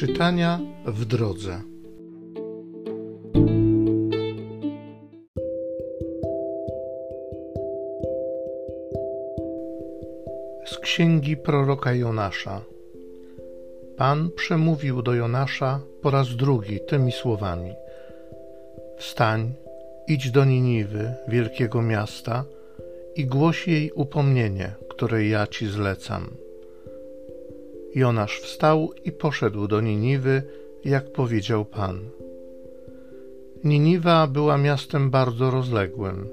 Czytania w drodze. Z księgi proroka Jonasza. Pan przemówił do Jonasza po raz drugi tymi słowami: Wstań, idź do Niniwy, wielkiego miasta, i głoś jej upomnienie, które ja ci zlecam. Jonasz wstał i poszedł do Niniwy, jak powiedział Pan. Niniwa była miastem bardzo rozległym,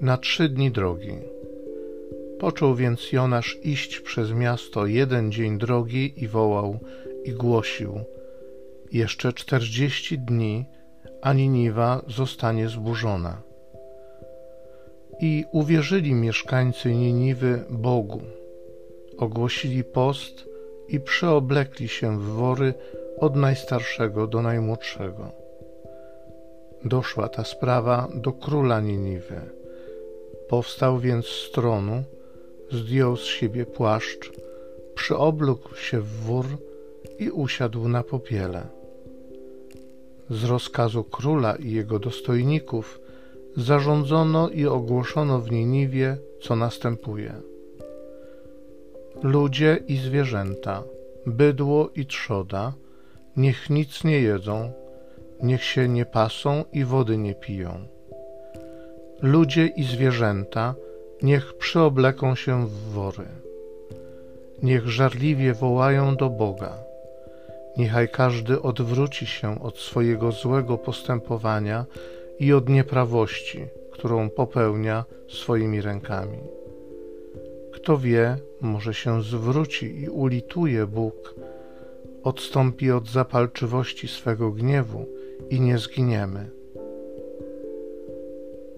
na trzy dni drogi. Począł więc Jonasz iść przez miasto jeden dzień drogi i wołał i głosił: Jeszcze czterdzieści dni, a Niniwa zostanie zburzona. I uwierzyli mieszkańcy Niniwy Bogu. Ogłosili post i przeoblekli się w wory od najstarszego do najmłodszego. Doszła ta sprawa do króla Niniwy. Powstał więc z tronu, zdjął z siebie płaszcz, przyoblógł się w wór i usiadł na popiele. Z rozkazu króla i jego dostojników zarządzono i ogłoszono w Niniwie, co następuje. Ludzie i zwierzęta, bydło i trzoda, niech nic nie jedzą, niech się nie pasą i wody nie piją. Ludzie i zwierzęta, niech przyobleką się w wory. Niech żarliwie wołają do Boga. Niechaj każdy odwróci się od swojego złego postępowania i od nieprawości, którą popełnia swoimi rękami. Kto wie, może się zwróci i ulituje Bóg, odstąpi od zapalczywości swego gniewu i nie zginiemy.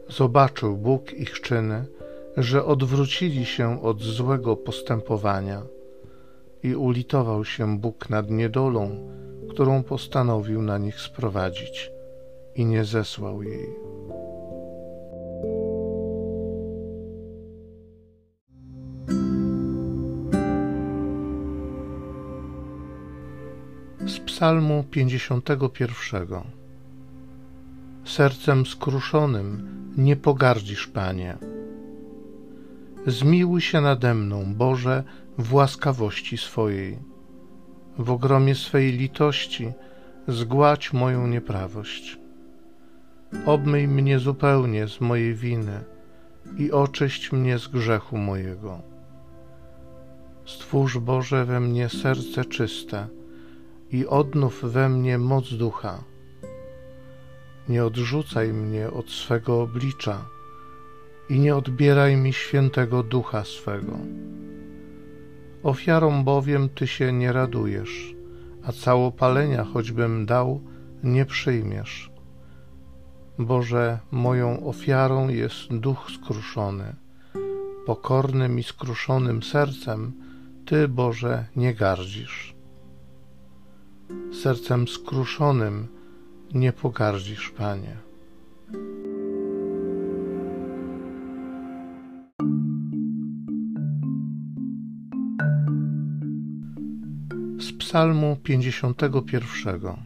Zobaczył Bóg ich czyny, że odwrócili się od złego postępowania i ulitował się Bóg nad niedolą, którą postanowił na nich sprowadzić i nie zesłał jej. Z Psalmu 51. Sercem skruszonym nie pogardzisz, Panie. Zmiłuj się nade mną, Boże, w łaskawości swojej. W ogromie swej litości zgładź moją nieprawość. Obmyj mnie zupełnie z mojej winy i oczyść mnie z grzechu mojego. Stwórz Boże we mnie serce czyste i odnów we mnie moc ducha. Nie odrzucaj mnie od swego oblicza i nie odbieraj mi świętego ducha swego. Ofiarą bowiem Ty się nie radujesz, a całopalenia choćbym dał, nie przyjmiesz. Boże, moją ofiarą jest duch skruszony. Pokornym i skruszonym sercem Ty, Boże, nie gardzisz. Sercem skruszonym nie pogardzisz, Panie. Z Psalmu 51.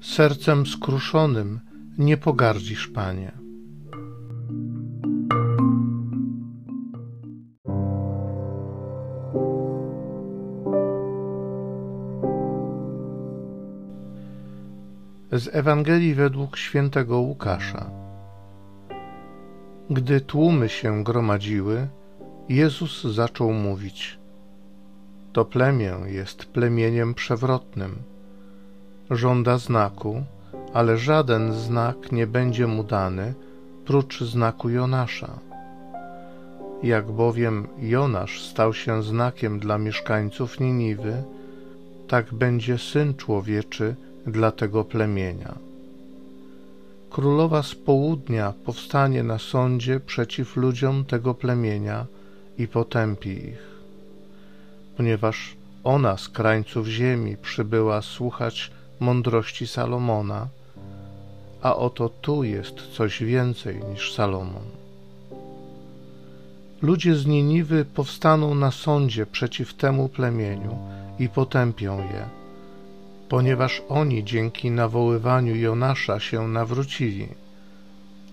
Sercem skruszonym nie pogardzisz, Panie. Z Ewangelii według świętego Łukasza. Gdy tłumy się gromadziły, Jezus zaczął mówić: To plemię jest plemieniem przewrotnym. Żąda znaku, ale żaden znak nie będzie mu dany, prócz znaku Jonasza. Jak bowiem Jonasz stał się znakiem dla mieszkańców Niniwy, tak będzie Syn Człowieczy dla tego plemienia. Królowa z południa powstanie na sądzie przeciw ludziom tego plemienia i potępi ich. Ponieważ ona z krańców ziemi przybyła słuchać mądrości Salomona, a oto tu jest coś więcej niż Salomon. Ludzie z Niniwy powstaną na sądzie przeciw temu plemieniu i potępią je, ponieważ oni dzięki nawoływaniu Jonasza się nawrócili,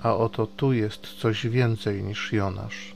a oto tu jest coś więcej niż Jonasz.